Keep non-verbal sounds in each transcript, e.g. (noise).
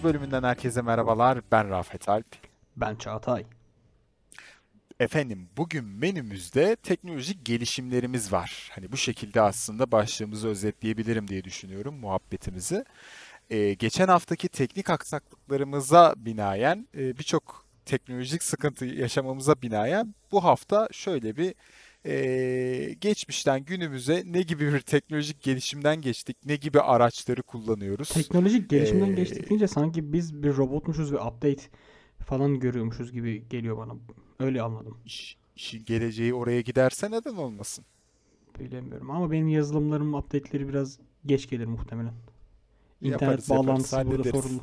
Diz'in 45. bölümünden herkese merhabalar. Ben Rafet Alp. Ben Çağatay. Efendim bugün menümüzde teknolojik gelişimlerimiz var. Hani bu şekilde aslında başlığımızı özetleyebilirim diye düşünüyorum muhabbetimizi. Ee, geçen haftaki teknik aksaklıklarımıza binaen e, birçok teknolojik sıkıntı yaşamamıza binaen bu hafta şöyle bir e, geçmişten günümüze ne gibi bir teknolojik gelişimden geçtik, ne gibi araçları kullanıyoruz. Teknolojik gelişimden Ee, geçtik deyince sanki biz bir robotmuşuz ve update falan görüyormuşuz gibi geliyor bana. Öyle anladım. iş- işin geleceği oraya giderse neden olmasın? Bilemiyorum ama benim yazılımlarım update'leri biraz geç gelir muhtemelen. İnternet Yaparız yaparız bağlantısı burada hallederiz. sorunlu.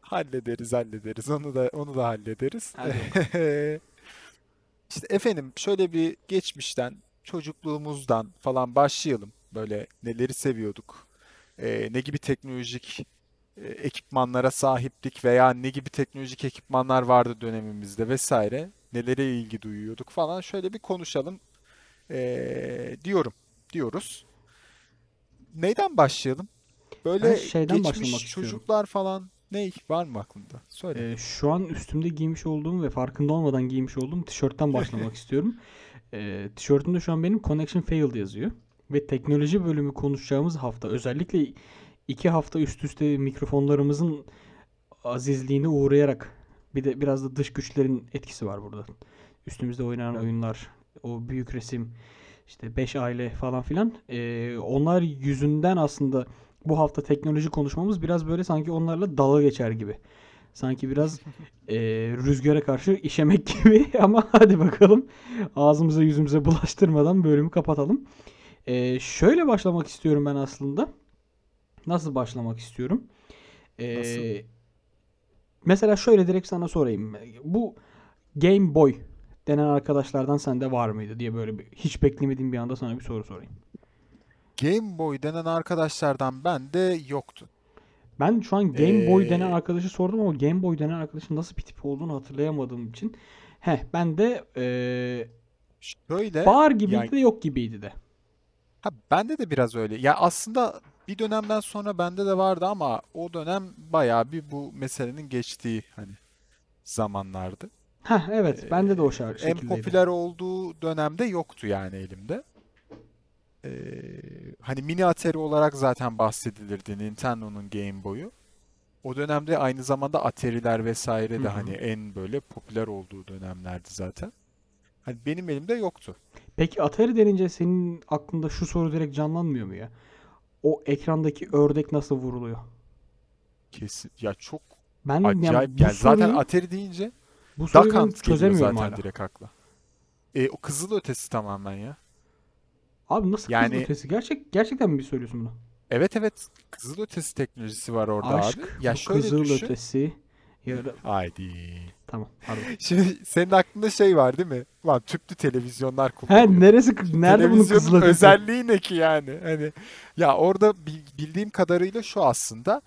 Hallederiz hallederiz onu da onu da hallederiz. (laughs) İşte efendim şöyle bir geçmişten çocukluğumuzdan falan başlayalım. Böyle neleri seviyorduk? Ee, ne gibi teknolojik e, ekipmanlara sahiptik veya ne gibi teknolojik ekipmanlar vardı dönemimizde vesaire. Nelere ilgi duyuyorduk falan şöyle bir konuşalım ee, diyorum diyoruz. Neyden başlayalım? Ben Böyle şeyden geçmiş istiyorum. çocuklar falan ne var mı aklında? Söyle. Ee, şu an üstümde giymiş olduğum ve farkında olmadan giymiş olduğum tişörtten başlamak (laughs) istiyorum. Ee, tişörtümde şu an benim Connection Failed yazıyor. Ve teknoloji bölümü konuşacağımız hafta özellikle iki hafta üst üste mikrofonlarımızın azizliğine uğrayarak bir de biraz da dış güçlerin etkisi var burada. Üstümüzde oynanan oyunlar, o büyük resim, işte 5 aile falan filan. Ee, onlar yüzünden aslında bu hafta teknoloji konuşmamız biraz böyle sanki onlarla dalga geçer gibi. Sanki biraz (laughs) e, rüzgara karşı işemek gibi (laughs) ama hadi bakalım ağzımıza yüzümüze bulaştırmadan bölümü kapatalım. E, şöyle başlamak istiyorum ben aslında. Nasıl başlamak istiyorum? E, Nasıl? mesela şöyle direkt sana sorayım. Bu Game Boy denen arkadaşlardan sende var mıydı diye böyle bir, hiç beklemediğim bir anda sana bir soru sorayım. Game Boy denen arkadaşlardan bende yoktu. Ben şu an Game Boy denen Ee, arkadaşı sordum ama Game Boy denen arkadaşın nasıl bir tip olduğunu hatırlayamadığım için. Heh ben de şöyle var gibiydi yani de yok gibiydi de. ha, bende de biraz öyle. Ya aslında bir dönemden sonra bende de vardı ama o dönem bayağı bir bu meselenin geçtiği hani zamanlardı. Heh evet Ee, bende de o şar- en popüler olduğu dönemde yoktu yani elimde. Ee, hani mini Atari olarak zaten bahsedilirdi Nintendo'nun Game Boy'u. O dönemde aynı zamanda Atari'ler vesaire de hı. hani en böyle popüler olduğu dönemlerdi zaten. Hani benim elimde yoktu. Peki Atari denince senin aklında şu soru direkt canlanmıyor mu ya? O ekrandaki ördek nasıl vuruluyor? Kesin. Ya çok Ben yani acayip. bu Yani zaten soruyu Atari deyince bu soruyu Duck Hunt çözemiyorum zaten hala. direkt akla. E, o Kızıl Ötesi tamamen ya. Abi nasıl kızıl Yani ötesi? Gerçek gerçekten mi söylüyorsun bunu? evet evet Kızıl Ötesi teknolojisi var orada abi. Aşk Ya bu şöyle kızıl düşün. ötesi. Yarı... Haydi. Tamam pardon. (laughs) Şimdi senin aklında şey var değil mi? Lan tüplü televizyonlar He kullanıyor. neresi nerede bunun kızıl özelliği ne ki yani? Hani ya orada bil- bildiğim kadarıyla şu aslında.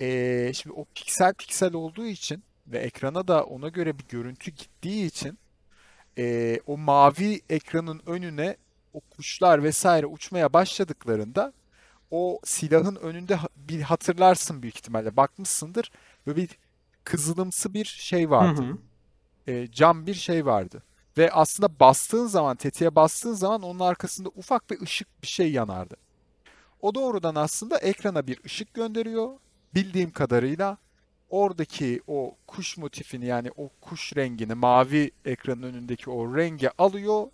Ee, şimdi o piksel piksel olduğu için ve ekrana da ona göre bir görüntü gittiği için ee, o mavi ekranın önüne o kuşlar vesaire uçmaya başladıklarında o silahın önünde bir hatırlarsın büyük ihtimalle bakmışsındır böyle bir kızılımsı bir şey Hı vardı. hı. E, cam bir şey vardı. Ve aslında bastığın zaman, tetiğe bastığın zaman onun arkasında ufak bir ışık bir şey yanardı. O doğrudan aslında ekrana bir ışık gönderiyor. Bildiğim kadarıyla oradaki o kuş motifini yani o kuş rengini mavi ekranın önündeki o rengi alıyor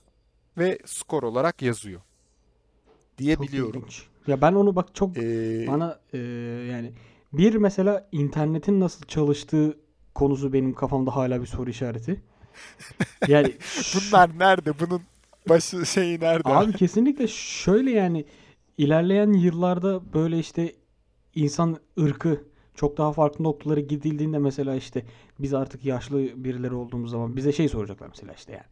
ve skor olarak yazıyor diye Çok biliyorum. ilginç. Ya ben onu bak çok Ee, bana e, yani bir mesela internetin nasıl çalıştığı konusu benim kafamda hala bir soru işareti. (laughs) Yani bunlar nerede? Bunun başı şeyi nerede? abi kesinlikle şöyle yani ilerleyen yıllarda böyle işte insan ırkı çok daha farklı noktalara gidildiğinde mesela işte biz artık yaşlı birileri olduğumuz zaman bize şey soracaklar mesela işte yani.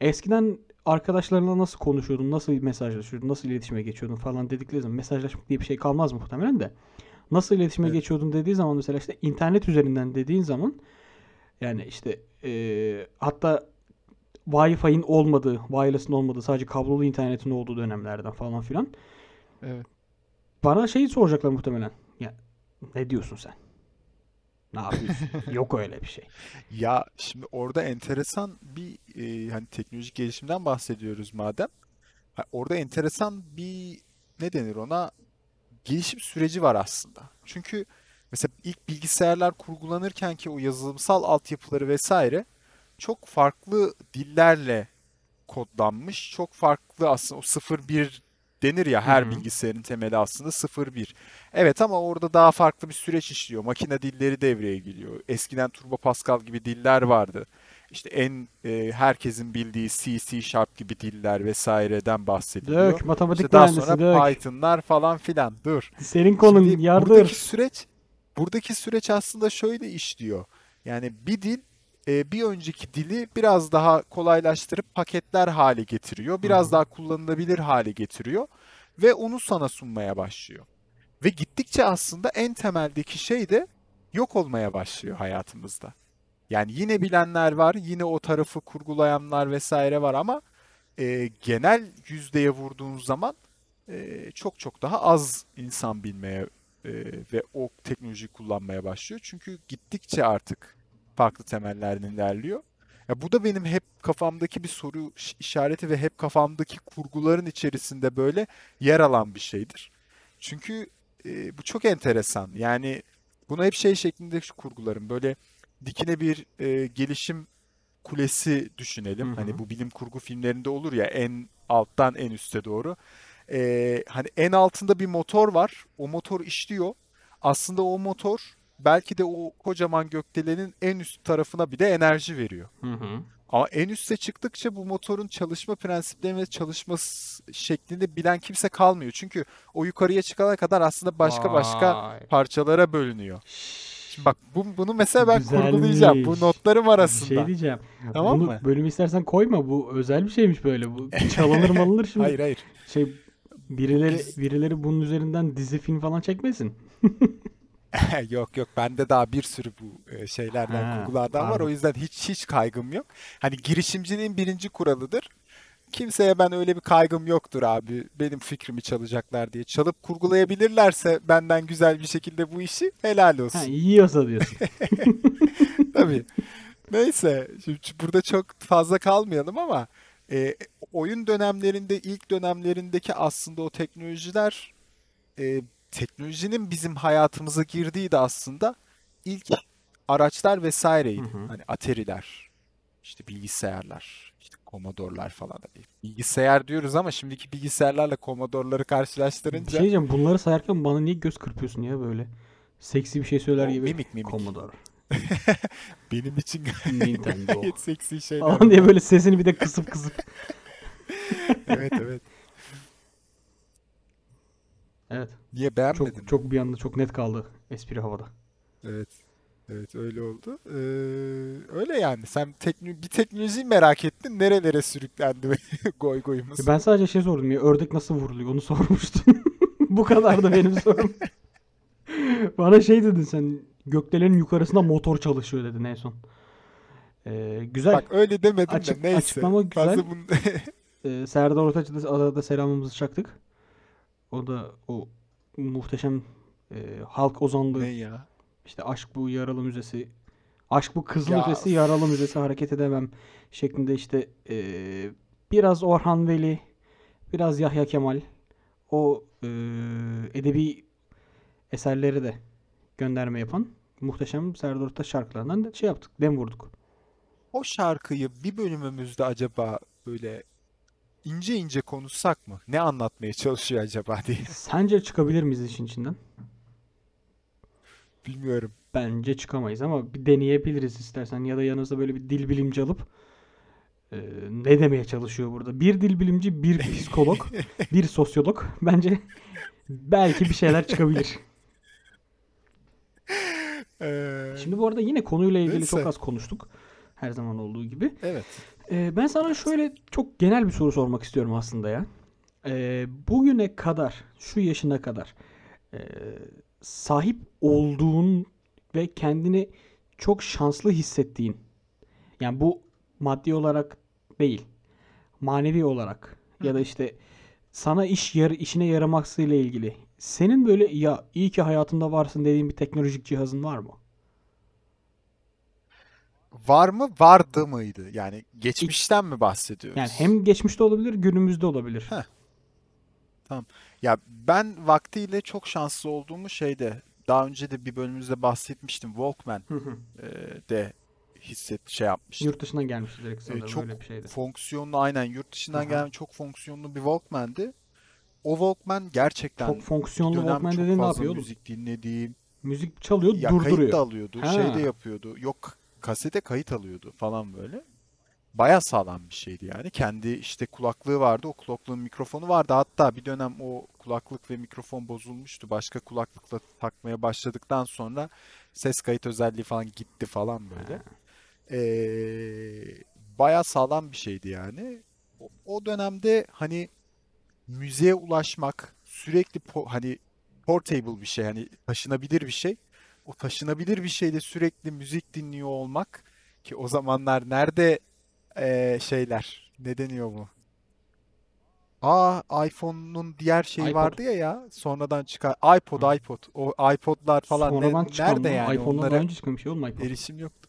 Eskiden arkadaşlarınla nasıl konuşuyordun, nasıl mesajlaşıyordun, nasıl iletişime geçiyordun falan dedikleri zaman mesajlaşmak diye bir şey kalmaz muhtemelen de. Nasıl iletişime Evet. geçiyordun dediği zaman mesela işte internet üzerinden dediğin zaman yani işte eee, hatta Wi-Fi'nin olmadığı, wireless'ın olmadığı, sadece kablolu internetin olduğu dönemlerden falan filan. Evet. Bana şeyi soracaklar muhtemelen. Ya ne diyorsun sen? Ne yapıyorsun? (laughs) Yok öyle bir şey. Ya şimdi orada enteresan bir e, hani teknolojik gelişimden bahsediyoruz madem. Orada enteresan bir ne denir ona gelişim süreci var aslında. Çünkü mesela ilk bilgisayarlar kurgulanırken ki o yazılımsal altyapıları vesaire çok farklı dillerle kodlanmış. Çok farklı aslında o 0-1 denir ya her hı. bilgisayarın temeli aslında 0-1. Evet ama orada daha farklı bir süreç işliyor. Makine dilleri devreye giriyor. Eskiden Turbo Pascal gibi diller vardı. İşte en e, herkesin bildiği C, C Sharp gibi diller vesaireden bahsediliyor. Dök, matematik İşte daha sonra dök. Python'lar falan filan. Dur. Senin konun Şimdi buradaki yardır. süreç buradaki süreç aslında şöyle işliyor. Yani bir dil e, bir önceki dili biraz daha kolaylaştırıp paketler hale getiriyor. Biraz daha kullanılabilir hale getiriyor ve onu sana sunmaya başlıyor. Ve gittikçe aslında en temeldeki şey de yok olmaya başlıyor hayatımızda. Yani yine bilenler var, yine o tarafı kurgulayanlar vesaire var ama e, genel yüzdeye vurduğun zaman e, çok çok daha az insan bilmeye e, ve o teknolojiyi kullanmaya başlıyor. Çünkü gittikçe artık farklı temellerden ilerliyor. Ya bu da benim hep kafamdaki bir soru iş- işareti ve hep kafamdaki kurguların içerisinde böyle yer alan bir şeydir. Çünkü e, bu çok enteresan. Yani bunu hep şey şeklinde kurgularım. Böyle dikine bir e, gelişim kulesi Hı düşünelim. hı. Hani bu bilim kurgu filmlerinde olur ya en alttan en üste doğru. Ee, hani en altında bir motor var. O motor işliyor. Aslında o motor belki de o kocaman gökdelenin en üst tarafına bir de enerji veriyor. Hı hı. Ama en üste çıktıkça bu motorun çalışma prensiplerini ve çalışma şeklini bilen kimse kalmıyor. Çünkü o yukarıya çıkana kadar aslında başka başka Vay. parçalara bölünüyor. Şimdi bak bu, bunu mesela ben kurgulayacağım. Bu Güzelmiş. notlarım Bir şey arasında. diyeceğim. Tamam Bunu mı? bölümü istersen koyma. Bu özel bir şeymiş böyle. Bu çalınır malınır şimdi. Hayır hayır. Şey birileri birileri bunun üzerinden dizi film falan çekmesin. (laughs) (laughs) Yok yok bende daha bir sürü bu e, şeylerden Ha, kurgulardan var o yüzden hiç hiç kaygım yok. Hani girişimciliğin birinci kuralıdır. Kimseye ben öyle bir kaygım yoktur abi. Benim fikrimi çalacaklar diye. Çalıp kurgulayabilirlerse benden güzel bir şekilde bu işi helal Ha olsun. yiyorsa diyorsun. (laughs) Tabii. Neyse, şimdi burada çok fazla kalmayalım ama e, oyun dönemlerinde ilk dönemlerindeki aslında o teknolojiler e, teknolojinin bizim hayatımıza girdiği de aslında ilk araçlar Hı vesaireydi. hı. Hani Atari'ler, işte bilgisayarlar, işte Commodore'lar falan da değil. Bilgisayar diyoruz ama şimdiki bilgisayarlarla Commodore'ları Bir şey karşılaştırınca diyeceğim. Bunları sayarken bana niye göz kırpıyorsun ya böyle? Seksi bir şey söyler o gibi. mimik mimik. Commodore, (laughs) Benim için (laughs) Nintendo gayet seksi şeyler falan diye böyle sesini bir de kısıp kısıp. (laughs) Evet evet. Evet. Niye beğenmedin Çok mi? çok bir anda çok net kaldı espri havada. Evet. Evet öyle oldu. Ee, öyle yani. Sen tekno bir teknolojiyi merak ettin. Nerelere sürüklendi (laughs) goy goyumuz. Ben sadece şey sordum ya ördek nasıl vuruluyor onu (laughs) sormuştum. Bu kadar da benim sorum. (laughs) Bana şey dedin sen gökdelenin yukarısında motor çalışıyor dedin en son. Ee, güzel. Bak öyle demedim de Açık, neyse. açıklama güzel. Fazla bunu... Ee, Serdar Ortaç'a da arada selamımızı çaktık. O da o muhteşem e, halk ozanlığı Ne ya? işte Aşk Bu Yaralı Müzesi Aşk Bu Kızıl Ya Ötesi Yaralı Müzesi Hareket Edemem şeklinde işte e, biraz Orhan Veli biraz Yahya Kemal o e, edebi eserleri de gönderme yapan muhteşem Serdar Ortaç şarkılarından da şey yaptık dem vurduk. o şarkıyı bir bölümümüzde acaba böyle ince ince konuşsak mı? Ne anlatmaya çalışıyor acaba diye. (laughs) Sence çıkabilir miyiz işin içinden? Bilmiyorum. Bence çıkamayız ama bir deneyebiliriz istersen ya da yanınızda böyle bir dil bilimci alıp e, ne demeye çalışıyor burada? Bir dil bilimci, bir psikolog, (laughs) bir sosyolog. Bence belki bir şeyler çıkabilir. Ee, Şimdi bu arada yine konuyla ilgili çok neyse. az konuştuk. Her zaman olduğu gibi. Evet. E, ben sana şöyle çok genel bir soru sormak istiyorum aslında ya. E, bugüne kadar, şu yaşına kadar e, sahip olduğun ve kendini çok şanslı hissettiğin Yani bu maddi olarak değil, manevi olarak Hı ya da işte sana iş yar işine yaramasıyla ilgili. Senin böyle ya iyi ki hayatımda varsın dediğin bir teknolojik cihazın var mı? Var mı? Vardı mıydı? Yani geçmişten mi bahsediyoruz? Yani hem geçmişte olabilir, günümüzde olabilir. Heh. Tamam. Ya ben vaktiyle çok şanslı olduğumu şeyde daha önce de bir bölümümüzde bahsetmiştim. Walkman Hı hı. e, de hisset şey yapmıştım. Yurt dışından gelmişti direkt E, sanırım çok öyle bir şeydi. fonksiyonlu aynen yurt dışından Aha. gelen çok fonksiyonlu bir Walkman'di. O Walkman gerçekten Çok fonksiyonlu Walkman dediğin ne yapıyor müzik dinlediğim. Müzik çalıyor, Ya kayıt da durduruyor. alıyordu, şey de Ha. yapıyordu. Yok kasete kayıt alıyordu falan böyle. Baya sağlam bir şeydi yani. Kendi işte kulaklığı vardı. O kulaklığın mikrofonu vardı. Hatta bir dönem o kulaklık ve mikrofon bozulmuştu. Başka kulaklıkla takmaya başladıktan sonra ses kayıt özelliği falan gitti falan böyle. Ee, baya sağlam bir şeydi yani. O, o dönemde hani müziğe ulaşmak sürekli po- hani portable bir şey hani taşınabilir bir şey. O taşınabilir bir şeyde sürekli müzik dinliyor olmak ki o zamanlar nerede eee, şeyler ne deniyor bu? Aa iPhone'un diğer şeyi iPod. vardı ya ya sonradan çıkan iPod Hı. iPod o iPod'lar falan ne- çıkan nerede mı? yani iPhone'dan daha onlara önce çıkan bir şey oğlum iPod. erişim yoktu.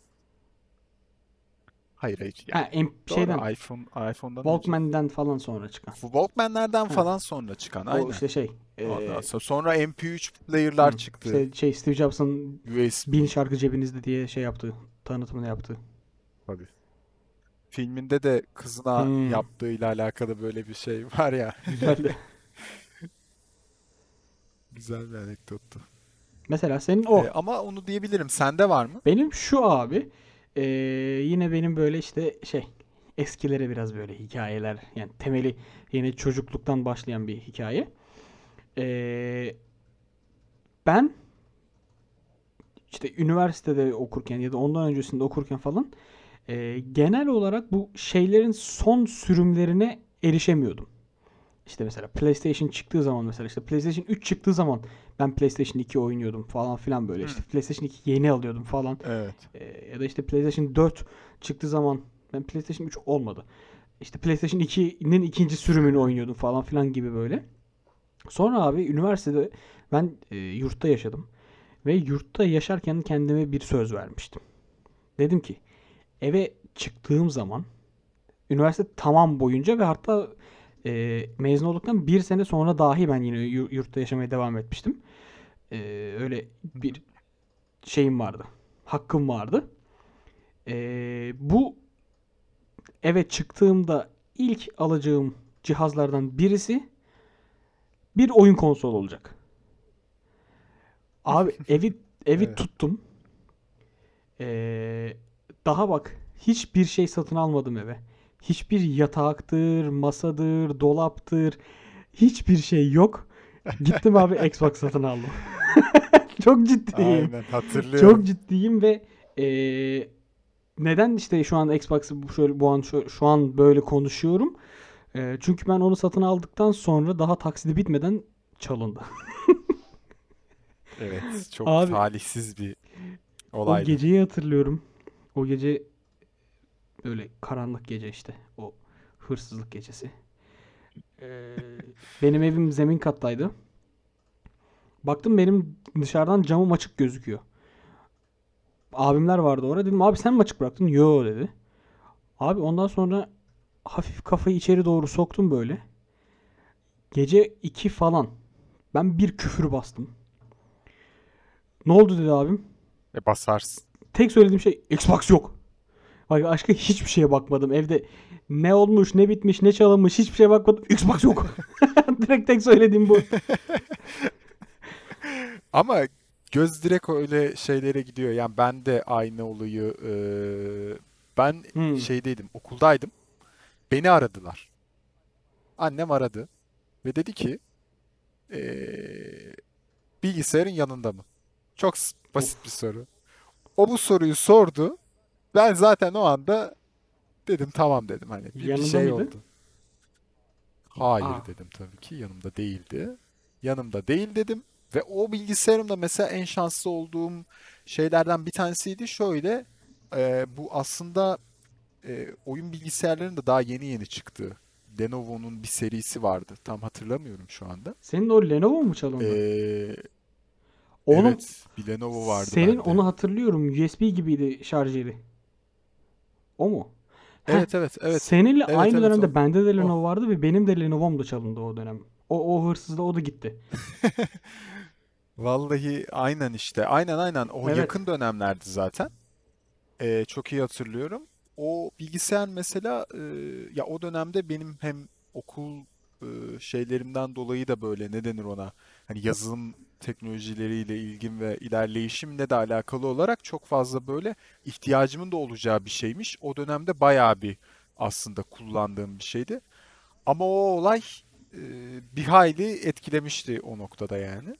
Hayır hayır yani Ha, em- doğru şeyden iPhone iPhone'dan önce. Walkman'den falan sonra çıkan. Walkman'lerden Ha. falan sonra çıkan O aynen. işte şey eee, sonra sonra MP3 player'lar hı, çıktı. işte şey Steve Jobs'ın USB bin şarkı cebinizde diye şey yaptı. Tanıtımını yaptı. tabii. Filminde de kızına Hmm. yaptığıyla alakalı böyle bir şey (laughs) var ya. Güzeldi. (laughs) Güzel bir anekdottu. Mesela senin o. Ee, ama onu diyebilirim. Sende var mı? Benim şu abi eee, yine benim böyle işte şey eskilere biraz böyle hikayeler yani temeli yine çocukluktan başlayan bir hikaye. Eee, ben işte üniversitede okurken ya da ondan öncesinde okurken falan eee, genel olarak bu şeylerin son sürümlerine erişemiyordum. İşte mesela PlayStation çıktığı zaman mesela işte PlayStation 3 çıktığı zaman ben PlayStation 2 oynuyordum falan filan böyle işte PlayStation 2 yeni alıyordum falan. Evet. Ee, ya da işte PlayStation 4 çıktığı zaman ben PlayStation 3 olmadı. İşte PlayStation 2'nin ikinci sürümünü oynuyordum falan filan gibi böyle. Sonra abi üniversitede ben e, yurtta yaşadım. Ve yurtta yaşarken kendime bir söz vermiştim. Dedim ki eve çıktığım zaman üniversite tamam boyunca ve hatta e, mezun olduktan bir sene sonra dahi ben yine yu- yurtta yaşamaya devam etmiştim. E, öyle bir şeyim vardı. Hakkım vardı. E, bu eve çıktığımda ilk alacağım cihazlardan birisi bir oyun konsolu olacak. Abi (laughs) evi evi Evet. tuttum. Ee, daha bak hiçbir şey satın almadım eve. Hiçbir yataktır, masadır, dolaptır. Hiçbir şey yok. Gittim abi (laughs) Xbox satın aldım. (laughs) Çok ciddiyim. Aynen hatırlıyorum. Çok ciddiyim ve eee, neden işte şu an Xbox'ı şöyle bu an şu, şu an böyle konuşuyorum? Eee, çünkü ben onu satın aldıktan sonra daha taksidi bitmeden çalındı. Evet. (laughs) Çok Abi- talihsiz bir O olaydı. geceyi hatırlıyorum. O gece böyle karanlık gece işte. O hırsızlık gecesi. Eee, (laughs) benim evim zemin kattaydı. Baktım benim dışarıdan camım açık gözüküyor. Abimler vardı orada. Dedim abi sen mi açık bıraktın? Yo dedi. Abi ondan sonra hafif kafayı içeri doğru soktum böyle. Gece 2 falan. Ben bir küfür bastım. Ne oldu dedi abim. E basarsın. Tek söylediğim şey Xbox yok. Bak başka hiçbir şeye bakmadım. Evde ne olmuş, ne bitmiş, ne çalınmış hiçbir şeye bakmadım. Xbox yok. (laughs) Direkt tek söylediğim bu. (laughs) Ama göz direkt öyle şeylere gidiyor. Yani ben de aynı olayı eee, ben Hmm. şeydeydim, okuldaydım. Beni aradılar. Annem aradı ve dedi ki eee, bilgisayarın yanında mı? Çok basit bir soru. O bu soruyu sordu. Ben zaten o anda dedim tamam dedim hani bir, bir şey mıydı? oldu. Hayır Aa. dedim tabii ki yanımda değildi. Yanımda değil dedim ve o bilgisayarımda mesela en şanslı olduğum şeylerden bir tanesiydi şöyle e, bu aslında e, oyun bilgisayarlarının da daha yeni yeni çıktığı Lenovo'nun bir serisi vardı. Tam hatırlamıyorum şu anda. Senin o Lenovo mu çalındı? Ee, Oğlum evet bir Lenovo vardı senin bende. onu hatırlıyorum. USB gibiydi şarj yeri. O mu? Heh. Evet evet evet. Seninle Evet aynı evet o. dönemde bende de O. Lenovo vardı ve benim de Lenovo'm da çalındı o dönem. O, o hırsız da o da gitti. (laughs) Vallahi aynen işte. Aynen aynen. O Evet. yakın dönemlerdi zaten. Ee, çok iyi hatırlıyorum. O bilgisayar mesela e, ya o dönemde benim hem okul e, şeylerimden dolayı da böyle ne denir ona hani yazılım teknolojileriyle ilgim ve ilerleyişimle de alakalı olarak çok fazla böyle ihtiyacımın da olacağı bir şeymiş. O dönemde bayağı bir aslında kullandığım bir şeydi. Ama o olay e, bir hayli etkilemişti o noktada yani.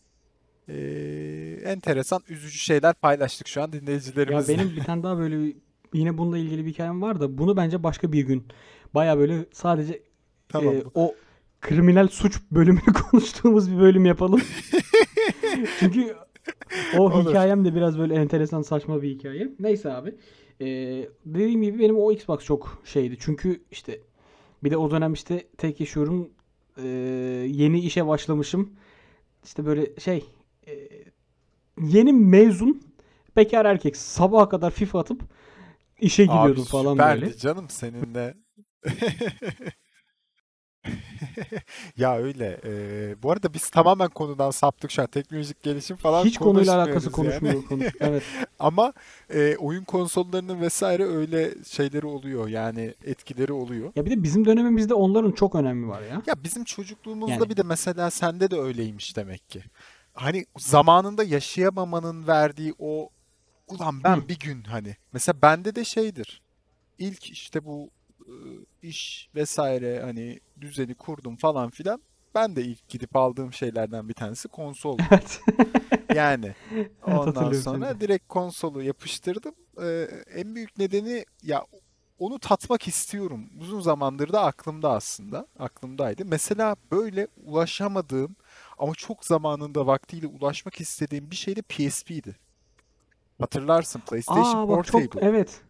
Ee, enteresan, üzücü şeyler paylaştık şu an Ya dinleyicilerimizle. benim bir tane daha böyle yine bununla ilgili bir hikayem var da bunu bence başka bir gün baya böyle sadece Tamam. e, o kriminal suç bölümünü (laughs) konuştuğumuz bir bölüm yapalım. (laughs) Çünkü o Olur. hikayem de biraz böyle enteresan saçma bir hikaye. Neyse abi. E, dediğim gibi benim o Xbox çok şeydi. Çünkü işte bir de o dönem işte tek yaşıyorum. E, yeni işe başlamışım. İşte böyle şey e, yeni mezun bekar erkek sabaha kadar FIFA atıp işe Abi gidiyordum falan böyle. süperdi canım seninle. (laughs) (laughs) Ya öyle. Ee, bu arada biz tamamen konudan saptık şu an. Teknolojik gelişim falan Hiç konuyla alakası yani. konuşmuyor konuş. (laughs) Evet. Ama e, oyun konsollarının vesaire öyle şeyleri oluyor. Yani etkileri oluyor. Ya bir de bizim dönemimizde onların çok önemi var ya. Ya bizim çocukluğumuzda Yani bir de mesela sende de öyleymiş demek ki. Hani zamanında yaşayamamanın verdiği o ulan Hı. ben bir gün hani mesela bende de şeydir. İlk işte bu iş vesaire hani düzeni kurdum falan filan. Ben de ilk gidip aldığım şeylerden bir tanesi konsoldu. (laughs) Evet. Yani (laughs) Evet ondan seni sonra de. direkt konsolu yapıştırdım. Ee, en büyük nedeni ya onu tatmak istiyorum. Uzun zamandır da aklımda aslında. Aklımdaydı. Mesela böyle ulaşamadığım ama çok zamanında vaktiyle ulaşmak istediğim bir şey de PSP'ydi. Hatırlarsın PlayStation Aa bak çok Portable. evet.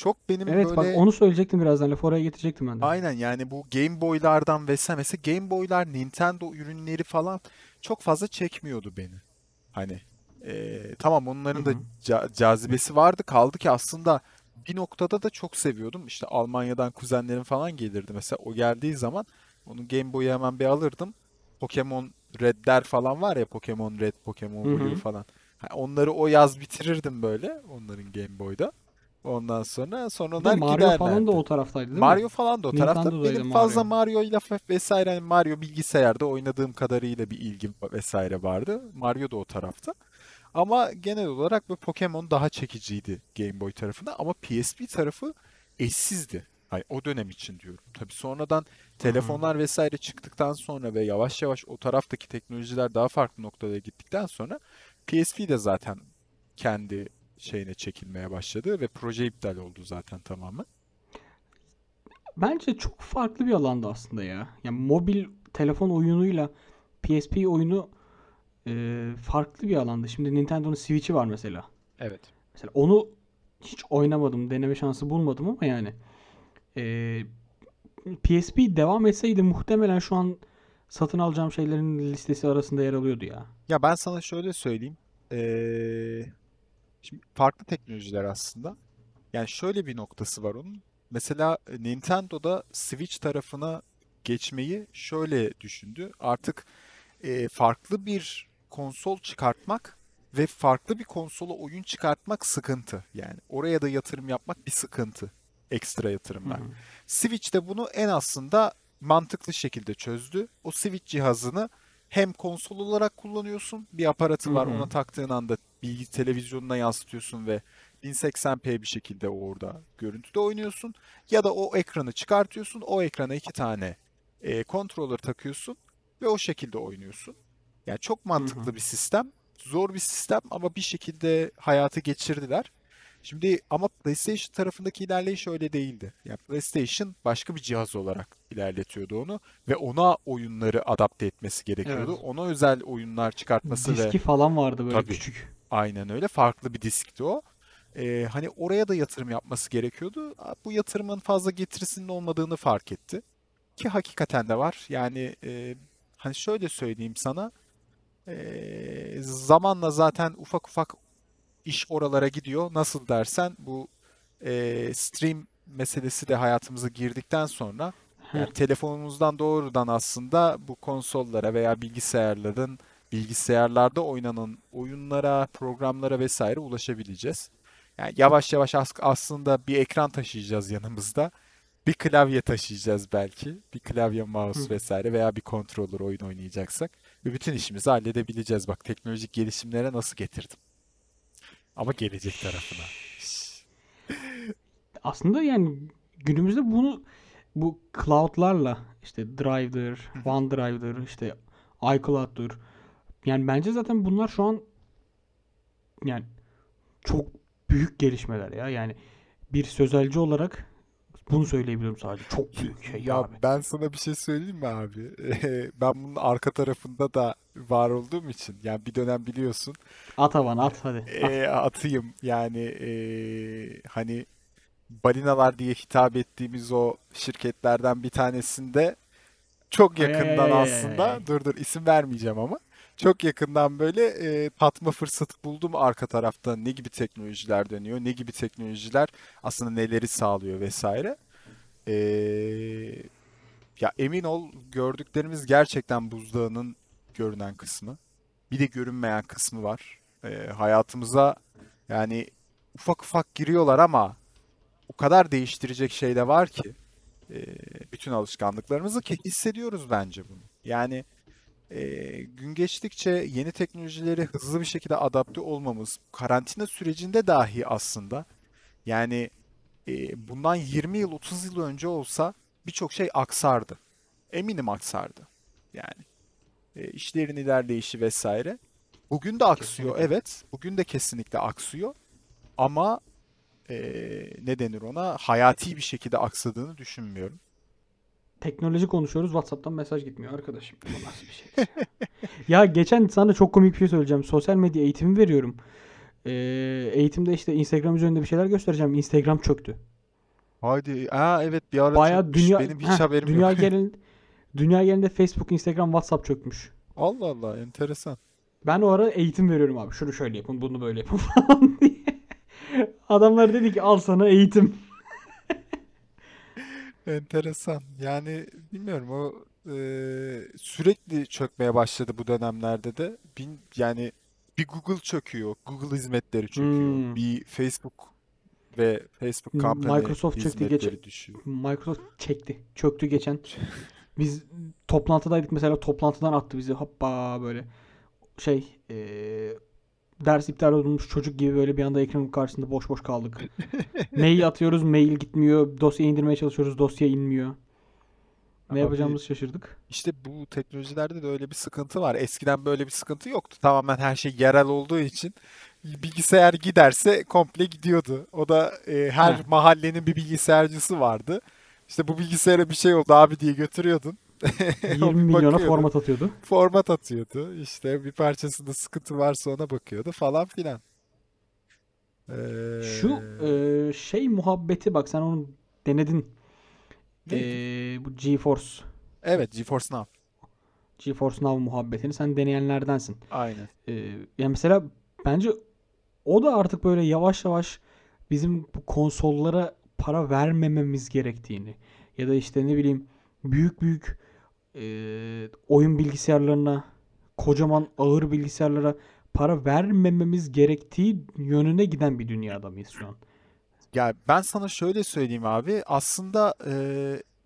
Çok benim Evet bak böyle onu söyleyecektim birazdan. Lafı oraya getirecektim ben de. aynen yani bu Game Boy'lardan vesaire mesela Game Boy'lar Nintendo ürünleri falan çok fazla çekmiyordu beni. Hani eee, tamam onların da ca- cazibesi vardı. Kaldı ki aslında bir noktada da çok seviyordum. İşte Almanya'dan kuzenlerim falan gelirdi. Mesela o geldiği zaman onun Game Boy'u hemen bir alırdım. Pokemon Red'ler falan var ya Pokemon Red, Pokemon Blue falan. Ha, onları o yaz bitirirdim böyle onların Game Boy'da. Ondan sonra sonra Bir de onlar Mario falan da giderlerdi. o taraftaydı değil mi? Mario falan da o tarafta. Benim fazla Mario. Mario ile vesaire hani Mario bilgisayarda oynadığım kadarıyla bir ilgim vesaire vardı. Mario da o tarafta. Ama genel olarak bu Pokemon daha çekiciydi Game Boy tarafında ama PSP tarafı eşsizdi. Ay, o dönem için diyorum. Tabii sonradan telefonlar vesaire çıktıktan sonra ve yavaş yavaş o taraftaki teknolojiler daha farklı noktalara gittikten sonra PSP de zaten kendi şeyine çekilmeye başladı ve proje iptal oldu zaten tamamen. Bence çok farklı bir alanda aslında ya. Yani mobil telefon oyunuyla PSP oyunu e, farklı bir alanda. Şimdi Nintendo'nun Switch'i var mesela. Evet. Mesela onu hiç oynamadım, deneme şansı bulmadım ama yani e, PSP devam etseydi muhtemelen şu an satın alacağım şeylerin listesi arasında yer alıyordu ya. Ya ben sana şöyle söyleyeyim. Ee, şimdi farklı teknolojiler aslında. Yani şöyle bir noktası var onun. Mesela e, Nintendo'da Switch tarafına geçmeyi şöyle düşündü. Artık e, farklı bir konsol çıkartmak ve farklı bir konsola oyun çıkartmak sıkıntı. Yani oraya da yatırım yapmak bir sıkıntı. Ekstra yatırımlar. hı. Switch de bunu en aslında mantıklı şekilde çözdü. O Switch cihazını hem konsol olarak kullanıyorsun. Bir aparatı var. hı. Ona taktığın anda bilgi televizyonuna yansıtıyorsun ve 1080p bir şekilde orada görüntüde oynuyorsun. Ya da o ekranı çıkartıyorsun. O ekrana iki tane e, controller takıyorsun ve o şekilde oynuyorsun. Yani çok mantıklı bir sistem. Zor bir sistem ama bir şekilde hayatı geçirdiler. Şimdi ama PlayStation tarafındaki ilerleyiş öyle değildi. Yani PlayStation başka bir cihaz olarak ilerletiyordu onu ve ona oyunları adapte etmesi gerekiyordu. Evet. Ona özel oyunlar çıkartması ve Diski falan vardı böyle tabii küçük. Aynen öyle farklı bir diskti o. Ee, hani oraya da yatırım yapması gerekiyordu. Bu yatırımın fazla getirisinin olmadığını fark etti. Ki hakikaten de var. Yani e, hani şöyle söyleyeyim sana. e, zamanla zaten ufak ufak iş oralara gidiyor. Nasıl dersen bu e, stream meselesi de hayatımıza girdikten sonra yani telefonumuzdan doğrudan aslında bu konsollara veya bilgisayarların bilgisayarlarda oynanan oyunlara, programlara vesaire ulaşabileceğiz. Yani yavaş yavaş as- aslında bir ekran taşıyacağız yanımızda. Bir klavye taşıyacağız belki. Bir klavye, mouse Hı. vesaire veya bir controller oyun oynayacaksak. Ve bütün işimizi halledebileceğiz. Bak teknolojik gelişimlere nasıl getirdim. Ama gelecek tarafına. Aslında yani günümüzde bunu bu cloud'larla işte Drive'dır, OneDrive'dır, işte iCloud'dur. Yani bence zaten bunlar şu an yani çok büyük gelişmeler ya. Yani bir sözelci olarak bunu söyleyebilirim sadece. Çok büyük şey Ya abi. ben sana bir şey söyleyeyim mi abi? (laughs) Ben bunun arka tarafında da var olduğum için yani bir dönem biliyorsun At havan at hadi. At. e, atayım yani e, hani balinalar diye hitap ettiğimiz o şirketlerden bir tanesinde çok Ay ay yakından ay ay ay aslında ay. dur dur isim vermeyeceğim ama çok yakından böyle e, tatma fırsatı buldum arka tarafta ne gibi teknolojiler dönüyor ne gibi teknolojiler aslında neleri sağlıyor vesaire. E, ya emin ol gördüklerimiz gerçekten buzdağının görünen kısmı. Bir de görünmeyen kısmı var. E, hayatımıza yani ufak ufak giriyorlar ama o kadar değiştirecek şey de var ki e, bütün alışkanlıklarımızı ki hissediyoruz bence bunu. Yani e, gün geçtikçe yeni teknolojileri hızlı bir şekilde adapte olmamız, karantina sürecinde dahi aslında yani e, bundan 20 yıl 30 yıl önce olsa birçok şey aksardı. Eminim aksardı. Yani e, işlerin ilerleyişi vesaire. Bugün de aksıyor, Kesinlikle. evet. Bugün de kesinlikle aksıyor. Ama e, ne denir ona? Hayati bir şekilde aksadığını düşünmüyorum. Teknoloji konuşuyoruz. WhatsApp'tan mesaj gitmiyor arkadaşım. Bu nasıl bir şey? Ya geçen sana çok komik bir şey söyleyeceğim. Sosyal medya eğitimi veriyorum. Ee, eğitimde işte Instagram üzerinde bir şeyler göstereceğim. Instagram çöktü. Haydi. Aa evet bir ara Bayağı çökmüş. dünya Benim hiç Heh, haberim dünya (laughs) yok. genelinde dünya genelinde Facebook, Instagram, WhatsApp çökmüş. Allah Allah enteresan. Ben o ara eğitim veriyorum abi. Şunu şöyle yapın, bunu böyle yapın (laughs) falan diye. Adamlar dedi ki al sana eğitim. Enteresan. Yani bilmiyorum o e, sürekli çökmeye başladı bu dönemlerde de. Bin, yani bir Google çöküyor. Google hizmetleri çöküyor. Hmm. Bir Facebook ve Facebook Company Microsoft çöktü geçen. hizmetleri düşüyor. Microsoft çekti. Çöktü geçen. (laughs) Biz toplantıdaydık mesela toplantıdan attı bizi. Hoppa böyle şey eee, ders iptal olmuş çocuk gibi böyle bir anda ekranın karşısında boş boş kaldık. (laughs) Mail atıyoruz, mail gitmiyor. Dosya indirmeye çalışıyoruz, dosya inmiyor. Ne Abi yapacağımızı şaşırdık. işte bu teknolojilerde de öyle bir sıkıntı var. Eskiden böyle bir sıkıntı yoktu. Tamamen her şey yerel olduğu için bilgisayar giderse komple gidiyordu. O da e, her Heh. mahallenin bir bilgisayarcısı vardı. İşte bu bilgisayara bir şey oldu abi diye götürüyordun. O 20 bir milyona format atıyordu. format atıyordu. İşte bir parçasında sıkıntı varsa ona bakıyordu falan filan. Şu Ee, eee, şey muhabbeti bak sen onu denedin. neydi? Eee, bu GeForce. Evet, GeForce Now. GeForce Now muhabbetini sen deneyenlerdensin. Aynen. Ee, yani mesela bence o da artık böyle yavaş yavaş bizim bu konsollara para vermememiz gerektiğini ya da işte ne bileyim büyük büyük e, oyun bilgisayarlarına kocaman ağır bilgisayarlara para vermememiz gerektiği yönüne giden bir dünyada mıyız şu an? Ya ben sana şöyle söyleyeyim abi. Aslında e,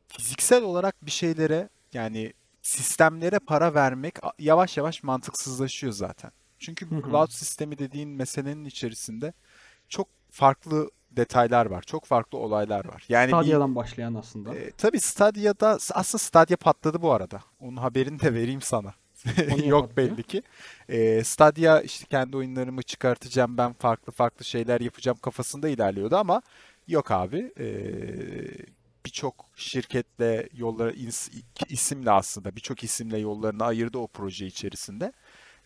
fiziksel olarak bir şeylere yani sistemlere para vermek yavaş yavaş mantıksızlaşıyor zaten. Çünkü cloud sistemi dediğin meselenin içerisinde çok farklı detaylar var. Çok farklı olaylar var. Yani bir Stadia'dan başlayan aslında. e, tabii Stadia'da aslında Stadia patladı bu arada. Onun haberini de vereyim sana. (laughs) Yok belli ki. E, Stadia işte kendi oyunlarımı çıkartacağım ben farklı farklı şeyler yapacağım kafasında ilerliyordu ama yok abi. E, birçok şirketle yolları isimle aslında birçok isimle yollarını ayırdı o proje içerisinde.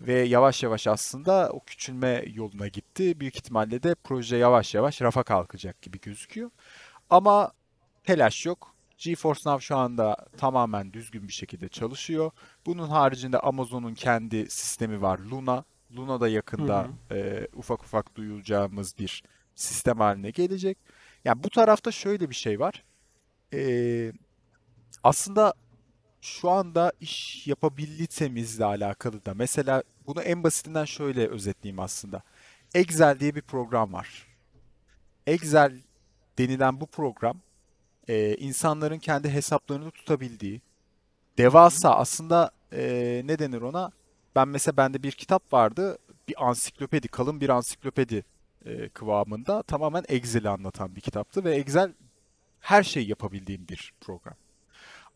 Ve yavaş yavaş aslında o küçülme yoluna gitti. Büyük ihtimalle de proje yavaş yavaş rafa kalkacak gibi gözüküyor. Ama telaş yok. GeForce Now şu anda tamamen düzgün bir şekilde çalışıyor. Bunun haricinde Amazon'un kendi sistemi var Luna. Luna da Hı yakında hı. e, ufak ufak duyulacağımız bir sistem haline gelecek. Yani bu tarafta şöyle bir şey var. Ee, aslında şu anda iş yapabilitemizle alakalı da. Mesela bunu en basitinden şöyle özetleyeyim aslında. Excel diye bir program var. Excel denilen bu program e, insanların kendi hesaplarını tutabildiği, devasa aslında e, ne denir ona? Ben mesela bende bir kitap vardı. Bir ansiklopedi, kalın bir ansiklopedi e, kıvamında tamamen Excel'i anlatan bir kitaptı ve Excel her şeyi yapabildiğim bir program.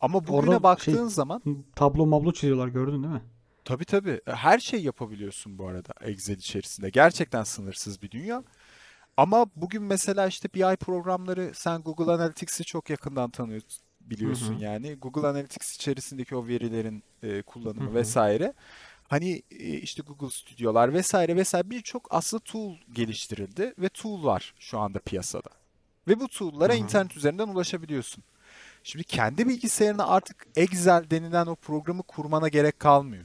Ama bugüne Orada baktığın şey zaman tablo mablo çiziyorlar gördün değil mi? tabii tabii her şey yapabiliyorsun bu arada Excel içerisinde. Gerçekten sınırsız bir dünya. Ama bugün mesela işte BI programları sen Google Analytics'i çok yakından tanıyorsun Hı biliyorsun hı. yani. Google Analytics içerisindeki o verilerin e, Hı kullanımı hı. vesaire. Hani e, işte Google Stüdyolar vesaire vesaire birçok aslında tool geliştirildi ve tool var şu anda piyasada. Ve bu Hı tool'lara hı. internet üzerinden ulaşabiliyorsun. Şimdi kendi bilgisayarına artık Excel denilen o programı kurmana gerek kalmıyor.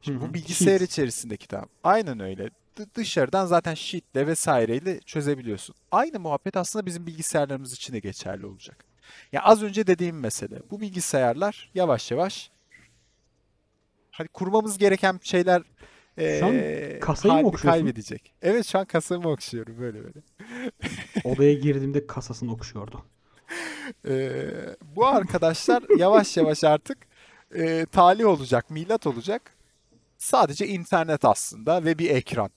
Şimdi bu bilgisayar içerisindeki tamam. Aynen öyle. D- dışarıdan zaten Sheet'le vesaireyle çözebiliyorsun. Aynı muhabbet aslında bizim bilgisayarlarımız için de geçerli olacak. Ya az önce dediğim mesele. Bu bilgisayarlar yavaş yavaş hani kurmamız gereken şeyler Şu an eee kasayı mı okşuyorsun? kaybedecek. Evet şu an kasamı okşuyorum böyle böyle. Odaya girdiğimde kasasını okşuyordu. Eee, bu arkadaşlar yavaş yavaş artık eee talih olacak, milat olacak. Sadece internet aslında ve bir ekran.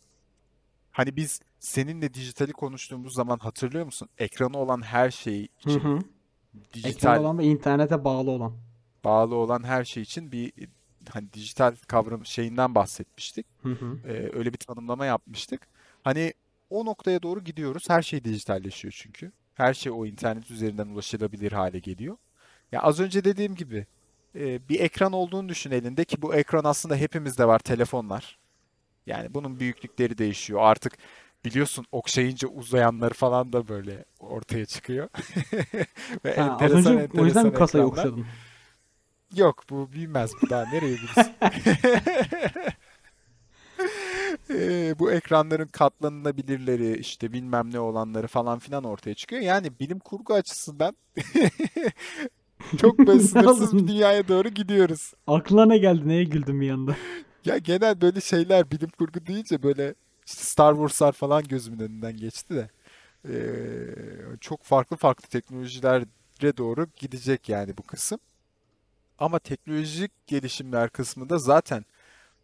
Hani biz seninle dijitali konuştuğumuz zaman hatırlıyor musun? Ekranı olan her şey Hı için hı. Ekran dijital olan ve internete bağlı olan. bağlı olan her şey için bir hani dijital kavram şeyinden bahsetmiştik. Hı hı. Ee, öyle bir tanımlama yapmıştık. Hani o noktaya doğru gidiyoruz. Her şey dijitalleşiyor çünkü. Her şey o internet üzerinden ulaşılabilir hale geliyor. Ya az önce dediğim gibi e, bir ekran olduğunu düşün elinde ki bu ekran aslında hepimizde var telefonlar. Yani bunun büyüklükleri değişiyor. Artık biliyorsun okşayınca uzayanları falan da böyle ortaya çıkıyor. (laughs) Ve Ha, az enteresan önce o yüzden enteresan mi kasayı okşadın? Yok bu bilmez bu daha nereye bilsin. (laughs) Bu ekranların katlanılabilirleri işte bilmem ne olanları falan filan ortaya çıkıyor. Yani bilim kurgu açısından (laughs) çok böyle (laughs) sınırsız bir dünyaya doğru gidiyoruz. Aklına ne geldi? Neye güldün bir anda? (laughs) Ya genel böyle şeyler bilim kurgu deyince böyle işte Star Wars'lar falan gözümün önünden geçti de ee, çok farklı farklı teknolojilere doğru gidecek yani bu kısım. Ama teknolojik gelişimler kısmında zaten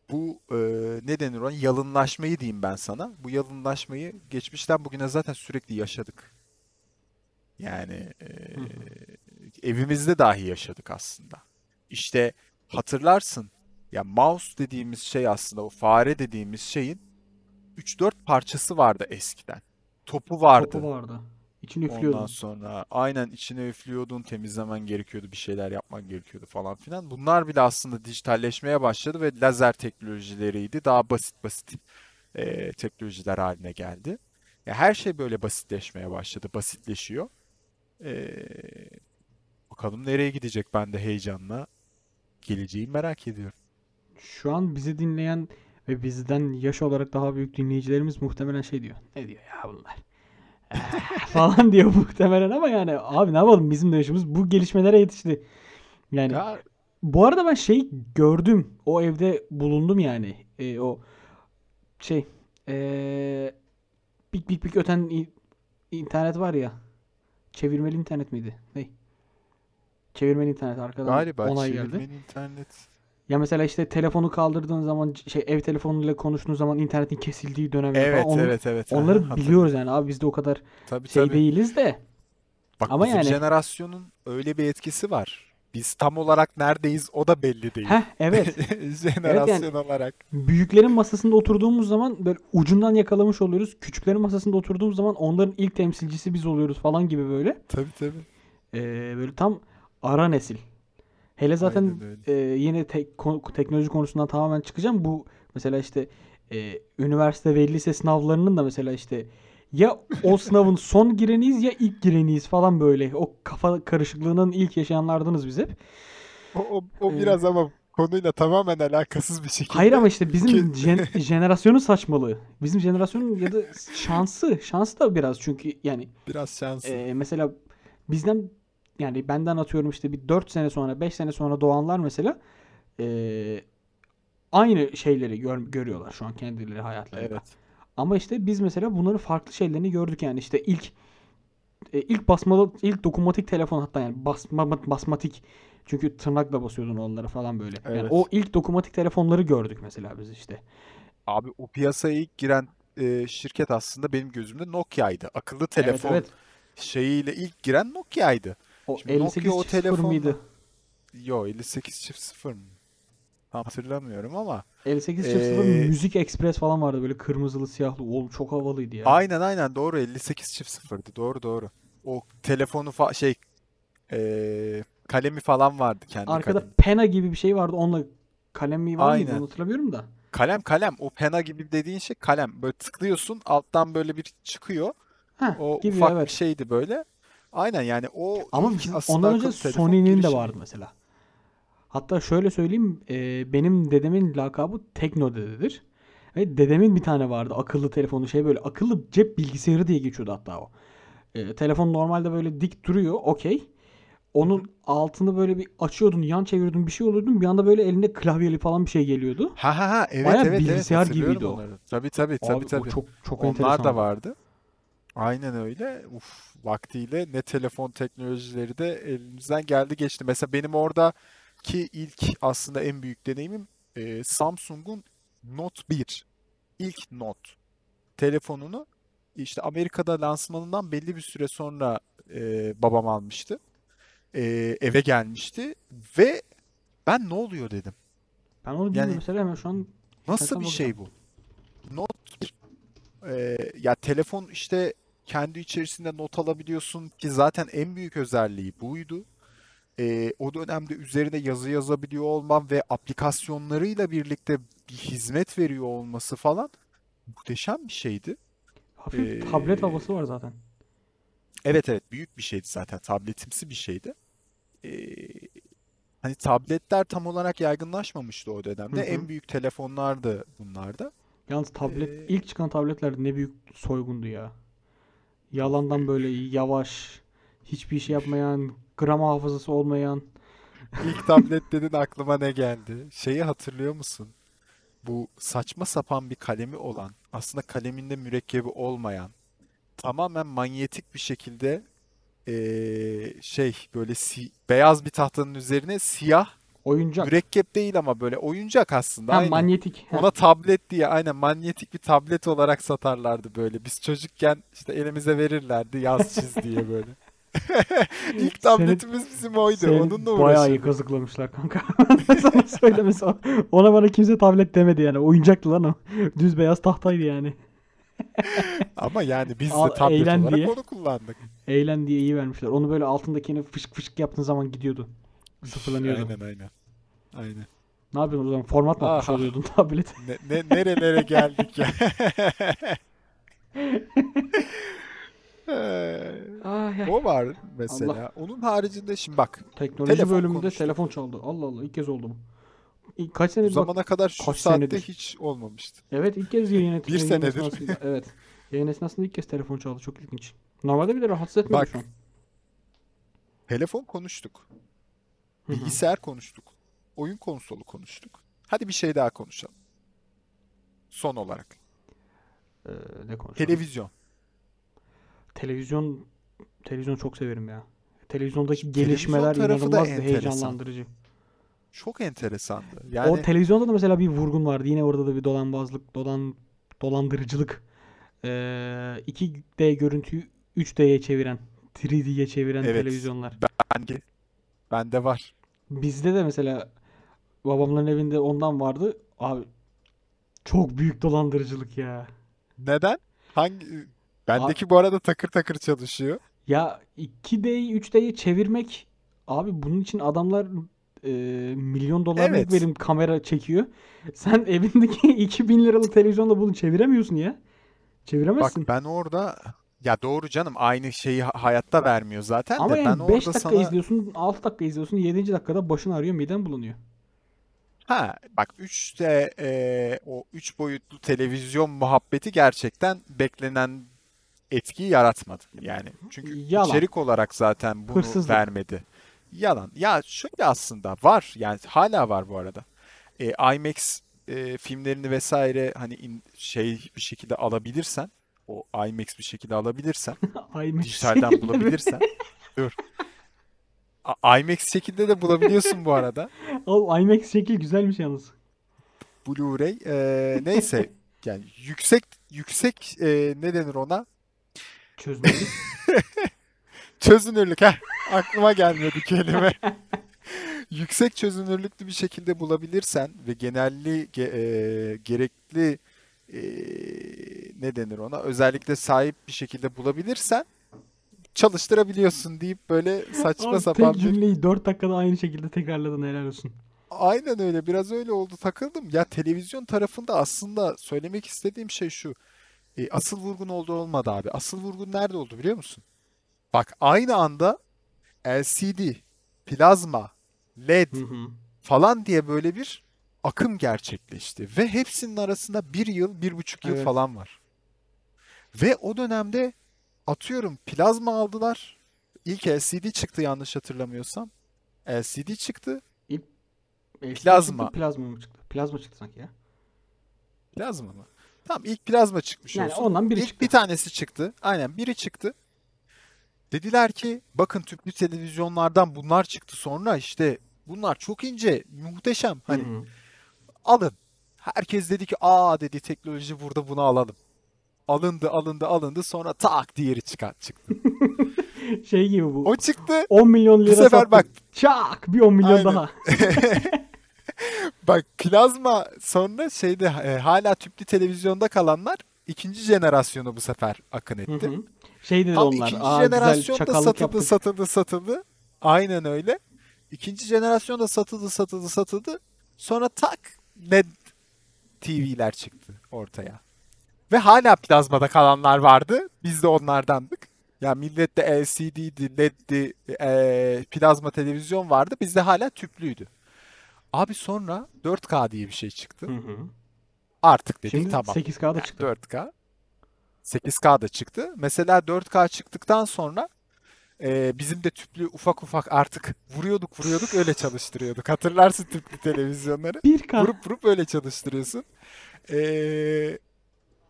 bu e, ne denir ona yalınlaşmayı diyeyim ben sana. Bu yalınlaşmayı geçmişten bugüne zaten sürekli yaşadık. Yani e, Hı hı. evimizde dahi yaşadık aslında. İşte hatırlarsın ya mouse dediğimiz şey aslında o fare dediğimiz şeyin 3-4 parçası vardı eskiden. Topu Topu vardı. İçini Ondan üflüyordun. sonra aynen içine üflüyordun, temizlemen gerekiyordu, bir şeyler yapman gerekiyordu falan filan. Bunlar bile aslında dijitalleşmeye başladı ve lazer teknolojileriydi. Daha basit basit e, teknolojiler haline geldi. Ya her şey böyle basitleşmeye başladı, basitleşiyor. E, bakalım nereye gidecek ben de heyecanla geleceği merak ediyorum. Şu an bizi dinleyen ve bizden yaş olarak daha büyük dinleyicilerimiz muhtemelen şey diyor. Ne diyor ya bunlar? (laughs) Falan diyor muhtemelen ama yani abi ne yapalım bizim yaşımız bu gelişmelere yetişti. Yani Ya bu arada ben şey gördüm. O evde bulundum yani. E, o şey e, bik bik bik öten internet var ya. Çevirmeli internet miydi? Ne? Çevirmeli internet arkadan galiba onay geldi. çevirmen internet. Ya mesela işte telefonu kaldırdığın zaman şey ev telefonuyla konuştuğun zaman internetin kesildiği falan Evet, onu, evet, evet. Aha, onları hatırladım. biliyoruz yani abi biz de o kadar Tabii şey tabii. değiliz de Bak ama bizim yani jenerasyonun öyle bir etkisi var. Biz tam olarak neredeyiz o da belli değil. heh evet (laughs) evet yani Jenerasyon olarak. büyüklerin masasında oturduğumuz zaman böyle ucundan yakalamış oluyoruz. Küçüklerin masasında oturduğumuz zaman onların ilk temsilcisi biz oluyoruz falan gibi böyle. Tabii tabii. Ee, böyle tam ara nesil. Hele zaten e, yine tek- ko- teknoloji konusundan tamamen çıkacağım. Bu mesela işte e, üniversite ve lise sınavlarının da mesela işte ya o (laughs) sınavın son gireniyiz ya ilk gireniyiz falan böyle. O kafa karışıklığının ilk yaşayanlardınız biz hep. O, o, o Ee, biraz ama konuyla tamamen alakasız bir şekilde. Hayır ama işte bizim jen- (laughs) jenerasyonun saçmalığı. Bizim jenerasyonun ya da şansı. Şans da biraz çünkü yani Biraz şanslı. e, mesela bizden yani benden atıyorum işte bir 4 sene sonra 5 sene sonra doğanlar mesela e, aynı şeyleri gör- görüyorlar şu an kendileri hayatlarında. Evet. Ama işte biz mesela bunların farklı şeylerini gördük yani işte ilk e, ilk basmalı ilk dokunmatik telefon hatta yani basma basmatik çünkü tırnakla basıyordun onları falan böyle. Yani Evet. o ilk dokunmatik telefonları gördük mesela biz işte. Abi o piyasaya ilk giren e, şirket aslında benim gözümde Nokia'ydı. Akıllı telefon Evet evet. şeyiyle ilk giren Nokia'ydı. O Şimdi Nokia 58 o telefonla- mıydı? Yo 58 çift sıfır mı? Tam hatırlamıyorum ama 58 çift sıfır Ee, Müzik Express falan vardı böyle kırmızılı siyahlı. Oğlum çok havalıydı ya. aynen aynen doğru 58 çift sıfırdı. Doğru doğru. O telefonu fa şey e, kalemi falan vardı kendi Arkada kalemi. pena gibi bir şey vardı. Onunla kalem mi var mıydı? Hatırlamıyorum da. Kalem kalem o pena gibi dediğin şey kalem. Böyle tıklıyorsun alttan böyle bir çıkıyor. Heh, O gibi ufak evet. bir şeydi böyle. Aynen yani o Ama ondan önce Sony'nin de vardı mesela. Hatta şöyle söyleyeyim, e, benim dedemin lakabı Tekno dededir. Ve dedemin bir tane vardı akıllı telefonu şey böyle akıllı cep bilgisayarı diye geçiyordu hatta o. E, telefon normalde böyle dik duruyor, okey. Onun altını böyle bir açıyordun, yan çeviriyordun, bir şey oluyordun. Bir anda böyle elinde klavyeli falan bir şey geliyordu. Ha ha ha evet Bayağı evet evet bilgisayar hatırlıyorum gibiydi o. onları. Tabii tabii tabii Abi o tabii. çok çok Onlar enteresan. da vardı. Aynen öyle. Uf, vaktiyle ne telefon teknolojileri de elimizden geldi geçti. Mesela benim oradaki ilk aslında en büyük deneyimim e, Samsung'un Note 1. İlk Note telefonunu işte Amerika'da lansmanından belli bir süre sonra e, babam almıştı. E, eve gelmişti ve ben ne oluyor dedim. Ben onu bilmiyorum Yani mesela hemen şu an Nasıl bir şey bu? Not bir, e, ya telefon işte kendi içerisinde not alabiliyorsun ki zaten en büyük özelliği buydu. E, o dönemde üzerine yazı yazabiliyor olmam ve aplikasyonlarıyla birlikte bir hizmet veriyor olması falan muhteşem bir şeydi. Hafif Ee, tablet havası var zaten. Evet evet büyük bir şeydi zaten tabletimsi bir şeydi. E, hani tabletler tam olarak yaygınlaşmamıştı o dönemde. Hı hı. En büyük telefonlardı bunlar da. Yalnız tablet Ee, ilk çıkan tabletler ne büyük soygundu ya. Yalandan böyle yavaş, hiçbir şey yapmayan, gram hafızası olmayan. İlk tablet dedin aklıma ne geldi? Şeyi hatırlıyor musun? Bu saçma sapan bir kalemi olan, aslında kaleminde mürekkebi olmayan, tamamen manyetik bir şekilde eee, şey böyle si- beyaz bir tahtanın üzerine siyah Oyuncak. mürekkep değil ama böyle oyuncak aslında Ha aynen. manyetik. Ona tablet diye aynen manyetik bir tablet olarak satarlardı böyle. Biz çocukken işte elimize verirlerdi yaz (laughs) çiz diye böyle. (laughs) İlk tabletimiz bizim oydu. Seni Onunla bayağı iyi uğraşıyorduk. kazıklamışlar kanka. (laughs) Sana söylemesi. Ona bana kimse tablet demedi yani. Oyuncaktı lan o. Düz beyaz tahtaydı yani. Ama yani biz de tablet olarak diye. onu kullandık. Eğlen diye iyi vermişler. Onu böyle altındakini fışık fışık yaptığın zaman gidiyordu. Sıfırlanıyordu. Aynen aynen. Aynen. Ne yapıyordun o zaman? Format mı atmış Aha. oluyordun (laughs) tablet? Ne, ne- nerelere geldik ya. (laughs) Ya. o var mesela. Onun haricinde şimdi bak Teknoloji Telefon bölümünde konuştuk. telefon çaldı. Allah Allah ilk kez oldu bu. İlk, kaç bu senedir bak. zamana kadar şu kaç saatte senedir? hiç olmamıştı. Evet ilk kez yayın, (laughs) Bir yayın senedir. esnasında. Evet. Yayın esnasında ilk kez telefon çaldı. Çok ilginç. Normalde bile rahatsız etmiyor Bak, şu an. Telefon konuştuk. Bilgisayar konuştuk. Oyun konsolu konuştuk. Hadi bir şey daha konuşalım. Son olarak. Ee, ne konuşalım? Televizyon. Televizyon televizyon çok severim ya. Televizyondaki televizyon gelişmeler tarafı da inanılmaz enteresan. heyecanlandırıcı. Çok enteresandı. O Yani televizyonda da mesela bir vurgun vardı. Yine orada da bir dolanbazlık, dolan dolandırıcılık. Ee, 2D görüntüyü 3D'ye çeviren, 3D'ye çeviren Evet. televizyonlar. bende, bende var. Bizde de mesela babamların evinde ondan vardı. Abi çok büyük dolandırıcılık ya. Neden? Hangi Bendeki bu arada takır takır çalışıyor. Ya 2D'yi 3D'ye çevirmek abi bunun için adamlar e, milyon dolarlık Evet. verim kamera çekiyor. Sen evindeki (laughs) 2000 liralık televizyonla bunu çeviremiyorsun ya. Bak Çeviremezsin. ben orada ya doğru canım aynı şeyi ha- hayatta vermiyor zaten Ama de ben yani 5 orada dakika sana izliyorsun, 6 dakika izliyorsun, 7. dakikada başın ağrıyor, miden bulunuyor. Ha bak 3D e, o 3 boyutlu televizyon muhabbeti gerçekten beklenen etkiyi yaratmadı. Yani çünkü Yalan. içerik olarak zaten bunu Hırsızlık. vermedi. Yalan. Ya şöyle aslında var yani hala var bu arada. E, IMAX e, filmlerini vesaire hani in- şey bir şekilde alabilirsen o IMAX bir şekilde alabilirsen (laughs) dijitalden bulabilirsen dur. A- IMAX şekilde de bulabiliyorsun bu arada. (laughs) O IMAX şekil güzelmiş yalnız. Blu-ray e, neyse (laughs) yani yüksek yüksek e, ne denir ona? Çözmeli. Çözünürlük ha aklıma gelmedi kelime. Yüksek çözünürlüklü bir şekilde bulabilirsen ve genelli ge- e, gerekli e, ne denir ona özellikle sahip bir şekilde bulabilirsen çalıştırabiliyorsun deyip böyle saçma Abi sapan tek bir cümleyi 4 dakikada aynı şekilde tekrarladın helal olsun. Aynen öyle. Biraz öyle oldu. Takıldım. Ya televizyon tarafında aslında söylemek istediğim şey şu. E, asıl vurgun oldu olmadı abi. Asıl vurgun nerede oldu biliyor musun? Bak aynı anda LCD, plazma, LED Hı hı. falan diye böyle bir akım gerçekleşti. Ve hepsinin arasında bir yıl, bir buçuk yıl Evet. falan var. Ve o dönemde atıyorum plazma aldılar. İlk LCD çıktı yanlış hatırlamıyorsam. LCD çıktı. LCD Plazma. çıktı, plazma mı çıktı? Plazma çıktı sanki ya. Plazma mı? Tamam ilk plazma çıkmış Yani olsun. ondan biri İlk çıktı. bir tanesi çıktı. Aynen biri çıktı. Dediler ki bakın tüplü televizyonlardan bunlar çıktı sonra işte bunlar çok ince, muhteşem. Hani Hı hı. Alın. Herkes dedi ki aa dedi teknoloji burada bunu alalım. Alındı alındı alındı sonra tak diğeri çıkar çıktı. (laughs) Şey gibi bu. O çıktı. 10 milyon Bu lira sefer sattık. bak Çak bir 10 milyon Aynen. daha. (laughs) bak plazma sonra şeyde e, hala tüplü televizyonda kalanlar ikinci jenerasyonu bu sefer akın etti. hı. Şey dedi Tam onlar. ikinci Aa güzel jenerasyon da çakallık satıldı, yaptık. satıldı, satıldı. Aynen öyle. İkinci jenerasyon da satıldı, satıldı, satıldı. Sonra tak LED TV'ler çıktı ortaya. Ve hala plazmada kalanlar vardı. Biz de onlardandık. Ya millette LCD'di, LED'di, eee, plazma televizyon vardı. Bizde hala tüplüydü. Abi sonra 4K diye bir şey çıktı. Hı hı. Artık dedik Şimdi tamam. 8K'da çıktı. 4K. 8K da çıktı. Mesela 4K çıktıktan sonra e, bizim de tüplü ufak ufak artık vuruyorduk vuruyorduk öyle çalıştırıyorduk. Hatırlarsın tüplü televizyonları. 1K. Vurup vurup öyle çalıştırıyorsun. E,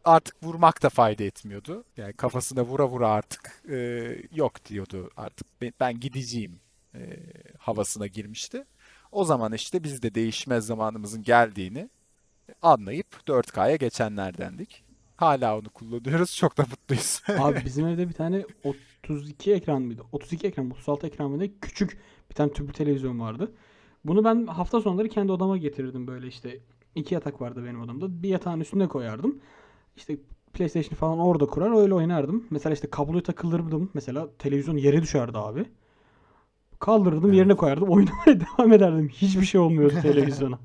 artık vurmak da fayda etmiyordu. Yani kafasına vura vura artık e, yok diyordu artık ben, ben gideceğim e, havasına girmişti. O zaman işte biz de değişmez zamanımızın geldiğini anlayıp 4K'ya geçenlerdendik. Hala onu kullanıyoruz. Çok da mutluyuz. (laughs) Abi bizim evde bir tane 32 ekran mıydı? 32 ekran, 36 ekran mıydı? Küçük bir tane tüplü televizyon vardı. Bunu ben hafta sonları kendi odama getirirdim böyle işte. iki yatak vardı benim odamda. Bir yatağın üstüne koyardım. İşte PlayStation falan orada kurar öyle oynardım. Mesela işte kabloyu takılırdım. Mesela televizyon yere düşerdi abi. Kaldırırdım yerine Evet. koyardım. (laughs) Oynamaya devam ederdim. Hiçbir şey olmuyordu (laughs) televizyona.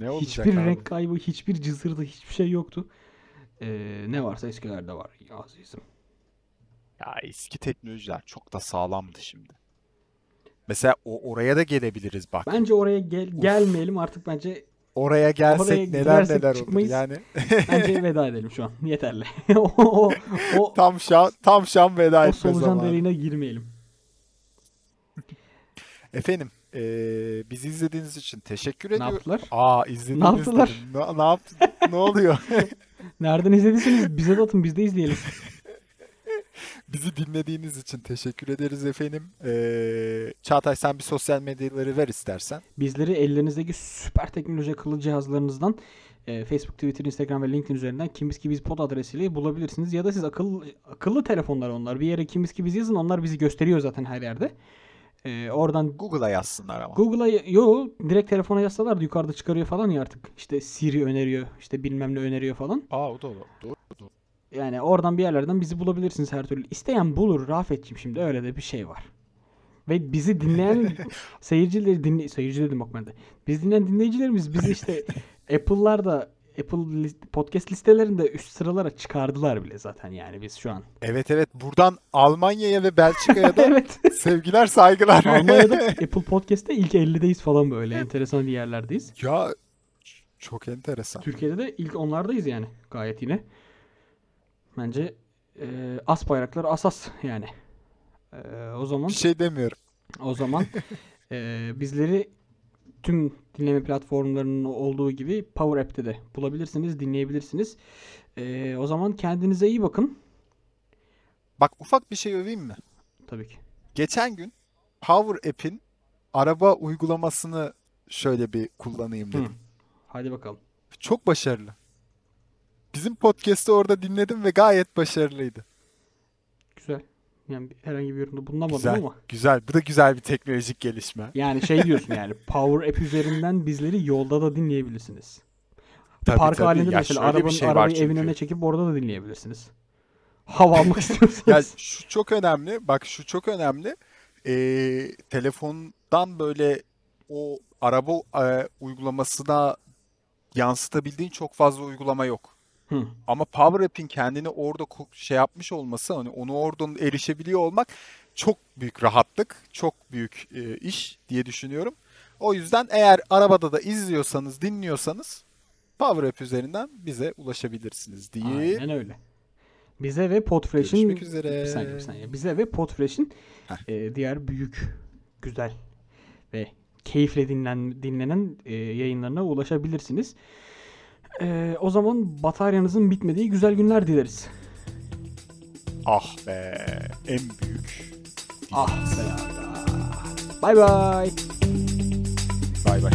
Ne olacak Hiçbir abi? renk kaybı, hiçbir cızırdı, hiçbir şey yoktu. Ee, ne varsa eskilerde var azizim. Ya eski teknolojiler çok da sağlamdı şimdi. Mesela o oraya da gelebiliriz bak. Bence oraya gel gelmeyelim artık bence Oraya gelsek Oraya neler neler olur çıkmayız. yani. bence (laughs) veda edelim şu an. (laughs) Yeterli. (laughs) o, o, o, Tam şan tam şan veda o etme solucan zamanı. deliğine girmeyelim. Efendim, eee bizi izlediğiniz için teşekkür Ne ediyorum. yaptılar? Aa izlediniz Ne yaptılar? Ne, ne yaptı? Ne oluyor? Nereden izlediyseniz bize de atın biz de izleyelim. (laughs) Bizi dinlediğiniz için teşekkür ederiz efendim. Eee Çağatay sen bir sosyal medyaları ver istersen. Bizleri ellerinizdeki süper teknoloji akıllı cihazlarınızdan e, Facebook, Twitter, Instagram ve LinkedIn üzerinden Kimiz ki biz pod adresiyle bulabilirsiniz. Ya da siz akıllı akıllı telefonlar onlar. Bir yere Kimiz ki biz yazın. Onlar bizi gösteriyor zaten her yerde. E, oradan Google'a yazsınlar ama. Google'a yo direkt telefona yazsalar da yukarıda çıkarıyor falan ya artık. İşte Siri öneriyor, işte bilmem ne öneriyor falan. Aa o da olur. Doğru. doğru. Yani oradan bir yerlerden bizi bulabilirsiniz her türlü. İsteyen bulur Rafet'ciğim şimdi öyle de bir şey var. Ve bizi dinleyen (laughs) seyircileri dinle seyirci dedim bak ben de. Biz dinleyen dinleyicilerimiz bizi işte (laughs) Apple'lar da Apple list- podcast listelerinde üst sıralara çıkardılar bile zaten yani biz şu an. Evet evet buradan Almanya'ya ve Belçika'ya da (laughs) evet. sevgiler saygılar. Almanya'da (laughs) Apple Podcast'te ilk 50'deyiz falan böyle enteresan bir yerlerdeyiz. ya çok enteresan. Türkiye'de de ilk onlardayız yani gayet yine. Bence e, as bayraklar asas yani. E, o zaman Bir şey demiyorum. o zaman (laughs) e, bizleri tüm dinleme platformlarının olduğu gibi Power App'te de bulabilirsiniz, dinleyebilirsiniz. E, o zaman kendinize iyi bakın. Bak ufak bir şey öveyim mi? Tabii ki. Geçen gün Power App'in araba uygulamasını şöyle bir kullanayım Hı. dedim. Hadi bakalım. Çok başarılı. Bizim podcast'ı orada dinledim ve gayet başarılıydı. Yani herhangi bir yorumda bulunamadım Güzel. ama. Güzel. Bu da güzel bir teknolojik gelişme. Yani şey diyorsun yani (laughs) Power App üzerinden bizleri yolda da dinleyebilirsiniz. Tabii, Park tabii. halinde Ya mesela arabanın, şey arabayı evin önüne çekip orada da dinleyebilirsiniz. Hava almak (laughs) Ya istiyorsanız. şu çok önemli. Bak şu çok önemli. Ee, telefondan böyle o araba e, uygulamasına yansıtabildiğin çok fazla uygulama yok. Hı. Ama Power App'in kendini orada şey yapmış olması, hani onu oradan erişebiliyor olmak çok büyük rahatlık, çok büyük e, iş diye düşünüyorum. O yüzden eğer arabada da izliyorsanız, dinliyorsanız Power App üzerinden bize ulaşabilirsiniz diye. Aynen öyle. Bize ve Podfresh'in bir saniye bir saniye. Bize ve Podfresh'in e, diğer büyük, güzel ve keyifle dinlen, dinlenen e, yayınlarına ulaşabilirsiniz. E, o zaman bataryanızın bitmediği güzel günler dileriz. Ah be, en büyük. Ah be. Bay bay. Bay bay.